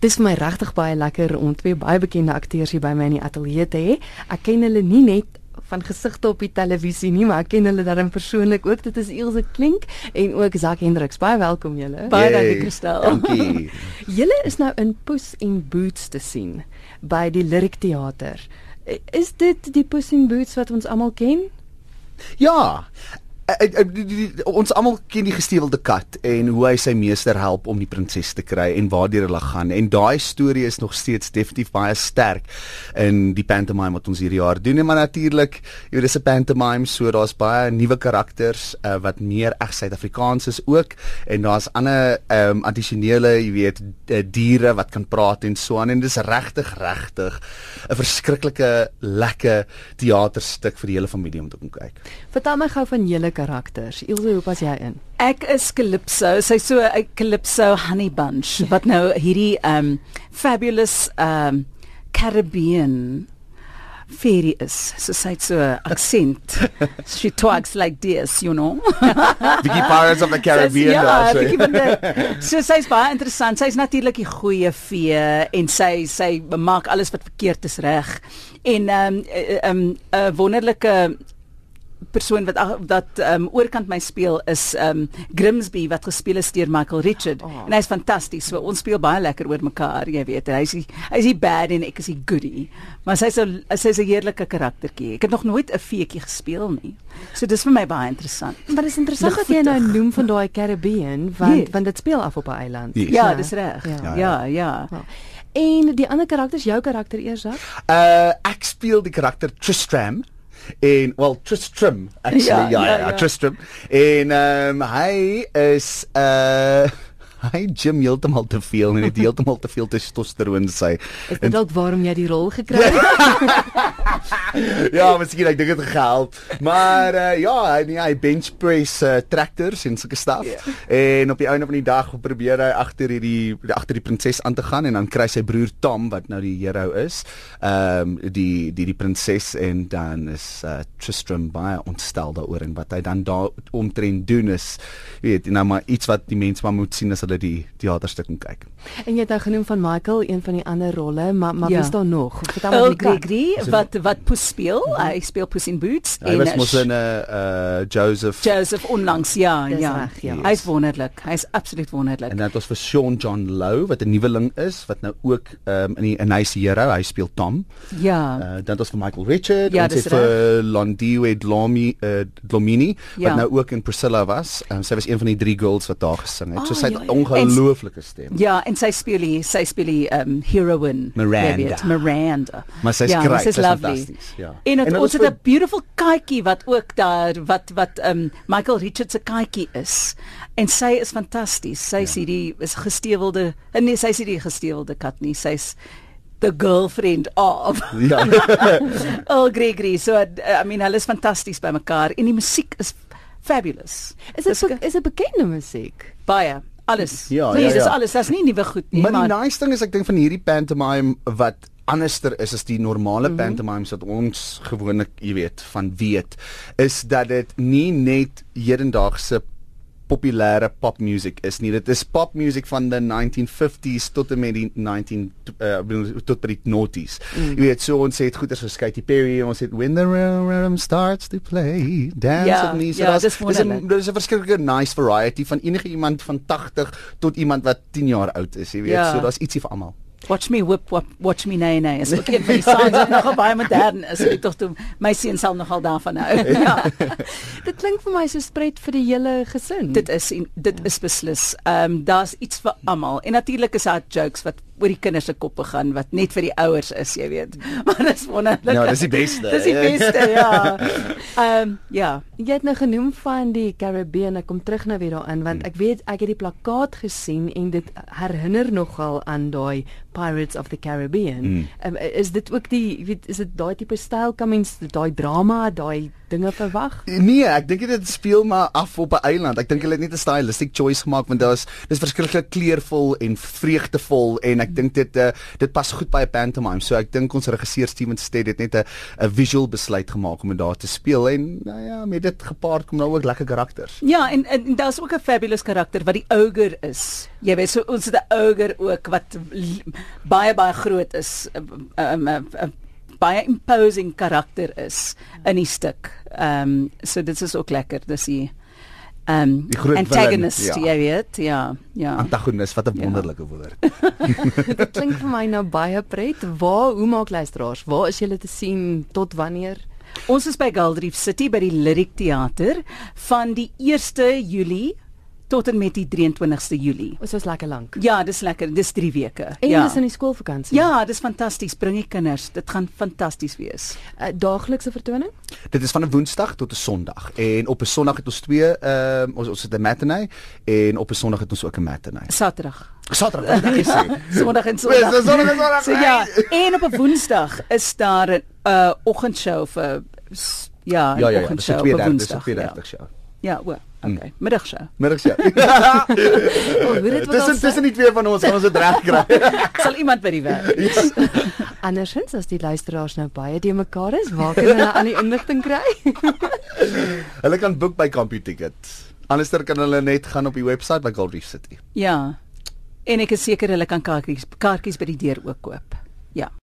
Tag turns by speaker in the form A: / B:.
A: Dis vir my regtig baie lekker om twee baie bekende akteurs hier by my in die ateljee te hê. Ek ken hulle nie net van gesigte op die televisie nie, maar ek ken hulle dan persoonlik ook. Dit is Ilse Klink en ook Zak Hendriks. Baie welkom julle.
B: Baie dankie Christel.
C: Dankie.
A: julle is nou in Puss in Boots te sien by die Lyric Theater. Is dit die Puss in Boots wat ons almal ken?
C: Ja. Die, die, die, ons almal ken die gestewelde kat en hoe hy sy meester help om die prinses te kry en waartoe hulle gaan. En daai storie is nog steeds definitief baie sterk in die pantomime wat ons hierdie jaar doen. En maar natuurlik jy weet dis 'n pantomime so daar's baie nuwe karakters uh, wat meer reg Suid-Afrikaans is ook. En daar's ander um, addisionele jy weet diere wat kan praat en so aan. En dis regtig regtig 'n verskriklike lekker teaterstuk vir die hele familie om te kom kyk.
A: Vertel my gou van julle karakters. Ilse, hoe pas jy in?
B: Ek is Calypso. Sy's so 'n Calypso honey bunch wat nou hierdie um fabulous um Caribbean fairy is. So sy het so 'n aksent. She talks like this, you know.
C: Bietjie Pirates of the Caribbean
B: ja,
C: daar.
B: bietjie van die So sy's baie interessant. Sy's natuurlik die goeie vee en sy sy maak alles wat verkeerd is reg. En ehm um, 'n um, um, wonderlike persoon wat dat ehm um, oorkant my speel is ehm um, Grimsby wat gespeel is deur Michael Richard oh. en hy's fantasties. So ons speel baie lekker oor mekaar, jy weet. Hy's hy's die bad en ek is die goodie. Maar sy's so sy's 'n heerlike karaktertjie. Ek het nog nooit 'n feetjie gespeel nie. So dis vir my baie interessant.
A: Maar dis interessant dat jy nou noem van daai Caribbean want yes. want dit speel af op 'n eiland.
B: Yes. Ja, ja, dis reg. Ja, ja. ja. ja. ja.
A: En die ander karakters, jou karakter eers dan?
C: Uh ek speel die karakter Tristram en well Tristram actually ja ja, ja, ja. Tristram en ehm um, hy is uh hy gym heeltemal te veel en het heeltemal te veel testosteron sy.
A: Is dit dalk waarom jy die rol gekry het?
C: ja, miskien ek dink dit gehelp. Maar uh, ja, hy nee, hy bench press uh, tractors en sulke staf. Yeah. En op die einde van die dag probeer hy agter hierdie agter die prinses aan te gaan en dan kry sy broer Tom wat nou die hero is. Ehm um, die die die prinses en dan is uh, Tristram baie ontstel daaroor en wat hy dan daar omtrent doen is weet jy nou maar iets wat die mense maar moet sien as hulle die teaterstuk kyk.
A: En jy het nou genoem van Michael, een van die ander rolle, maar maar ja. is daar nog?
B: Vertel my Gregory wat wat Puss speel. Mm -hmm. Hy speel Puss in Boots
C: ja, en hy was mos in 'n uh, uh, Joseph
B: Joseph onlangs ja, Dis ja. Reg, ja. Hy's wonderlik. Hy's absoluut wonderlik.
C: En dit was vir Sean John Lowe wat 'n nuweling is wat nou ook um, in die 'n nice hero, hy speel Tom.
B: Ja.
C: Uh, dan was vir Michael Richard ja, en dit vir Londiwe Dlomi uh, Dlomini ja. wat nou ook in Priscilla was. Um, sy was een van die drie girls wat daar gesing het. Oh, so sy het ja, ja. ongelooflike stem.
B: Ja, en sy speel die sy speel die um, heroine
C: Miranda.
B: Miranda.
C: Maar sy's ja, great. Sy's lovely.
B: Ja. En, het, en ons het 'n beautiful katjie wat ook daar wat wat um Michael Richards se katjie is. En sy is fantasties. Sy is ja. hierdie is gestewelde nee, sy is hierdie gestewelde kat nie. Sy's the girlfriend of. Ja. oh Gregory, so I mean, hulle is fantasties by mekaar en die musiek is fabulous.
A: Is dit is dit bekende musiek?
B: Baie alles. Ja, nee, ja, ja. dis alles. Dit's nie nuwe goed nie,
C: maar, maar die nice ding is ek dink van hierdie pantomime wat anderster is as die normale mm -hmm. pantomimes wat ons gewoonlik, jy weet, van weet, is dat dit nie net hedendaagse populêre popmusiek is nie. Dit is popmusiek van die 1950s tot en met die 19 uh, tot by die noughties. Mm. Jy weet, so ons het goeders so Katy Perry, ons het When the Rhythm Starts to Play, Dance yeah, with Me. So yeah, dis dis 'n dis 'n verskillende nice variety van enige iemand van 80 tot iemand wat 10 jaar oud is, jy weet. Yeah. So daar's ietsie vir almal.
B: Watch me whip, whip watch me nay nay. Is ook een van die songs wat nogal baie modern is. Ek tog toe my seun sal nogal daarvan hou. ja.
A: dit klink vir my so spred vir die hele gesin.
B: Dit is dit is beslis. Ehm um, daar's iets vir almal. En natuurlik is daar jokes wat oor die kinders se koppe gaan wat net vir die ouers is, jy weet. Maar dis wonderlik.
C: Ja, dis die beste.
B: dis die beste, ja. Ehm um, ja,
A: jy het nou genoem van die Caribbean. Ek kom terug nou weer daarin want ek weet ek het die plakkaat gesien en dit herinner nogal aan daai Pirates of the Caribbean. Mm. Um, is dit ook die weet is dit daai tipe styl comings daai drama, daai dinge verwag?
C: Nee, ek dink dit speel maar af op 'n eiland. Ek dink hulle het net 'n stylistic choice gemaak want daar's dis verskriklik kleurvol en vreugdevol en ek dink dit uh, dit pas goed by 'n pantomime. So ek dink ons regisseur Steven Stead het net 'n 'n visual besluit gemaak om dit daar te speel en nou ja, met dit gepaard kom nou ook lekker karakters.
B: Ja, en, en, en daar's ook 'n fabulous karakter wat die ogre is. Jy weet, so ons het 'n ogre ook wat baie baie groot is. 'n um, um, baie imposing karakter is in die stuk. Ehm um, so dit is ook lekker. Dis ehm um, antagonist, villain, ja. jy weet. Ja, ja.
C: Antagonist, wat 'n ja. wonderlike woord.
A: dit klink vir my nou baie pret. Waar hoe maak luisteraars? Waar is julle te sien tot wanneer?
B: Ons is by Galdrief City by die Lyric Theater van die 1 Julie tot en met die 23ste Julie.
A: Dit was lekker lank.
B: Ja, dis lekker. Dis 3 weke.
A: En
B: ja.
A: dis in die skoolvakansie.
B: Ja, dis fantasties. Bring die kinders. Dit gaan fantasties wees.
A: 'n uh, Daaglikse vertoning?
C: Dit is van 'n Woensdag tot 'n Sondag. En op 'n Sondag het ons twee ehm uh, ons ons het 'n matinee en op 'n Sondag het ons ook 'n matinee.
B: Saterdag.
C: Saterdag, ek sê.
B: Sondag en Sondag.
C: Dis Sondag en Sondag.
B: So ja, en op 'n Woensdag is daar 'n uh, oggendshow vir ja,
C: ja, ja, ja,
B: oggendshow vir Woensdag.
C: Dis 'n 32 show.
B: Ja, o. Okay. Mm. Middagshow.
C: Middagshow.
A: oh,
C: dis dis nie twee van ons gaan ons dit reg kry.
B: Sal iemand by die werk.
C: yes.
A: Andersins as die luisteraars nou baie te mekaar is, waar kan hulle aan die inligting kry?
C: hulle kan boek by CompuTicket. Anderster kan hulle net gaan op die webwerf by Gold Reef City.
B: Ja. En ek is seker hulle kan kaartjies kaartjies by die deur ook koop. Ja.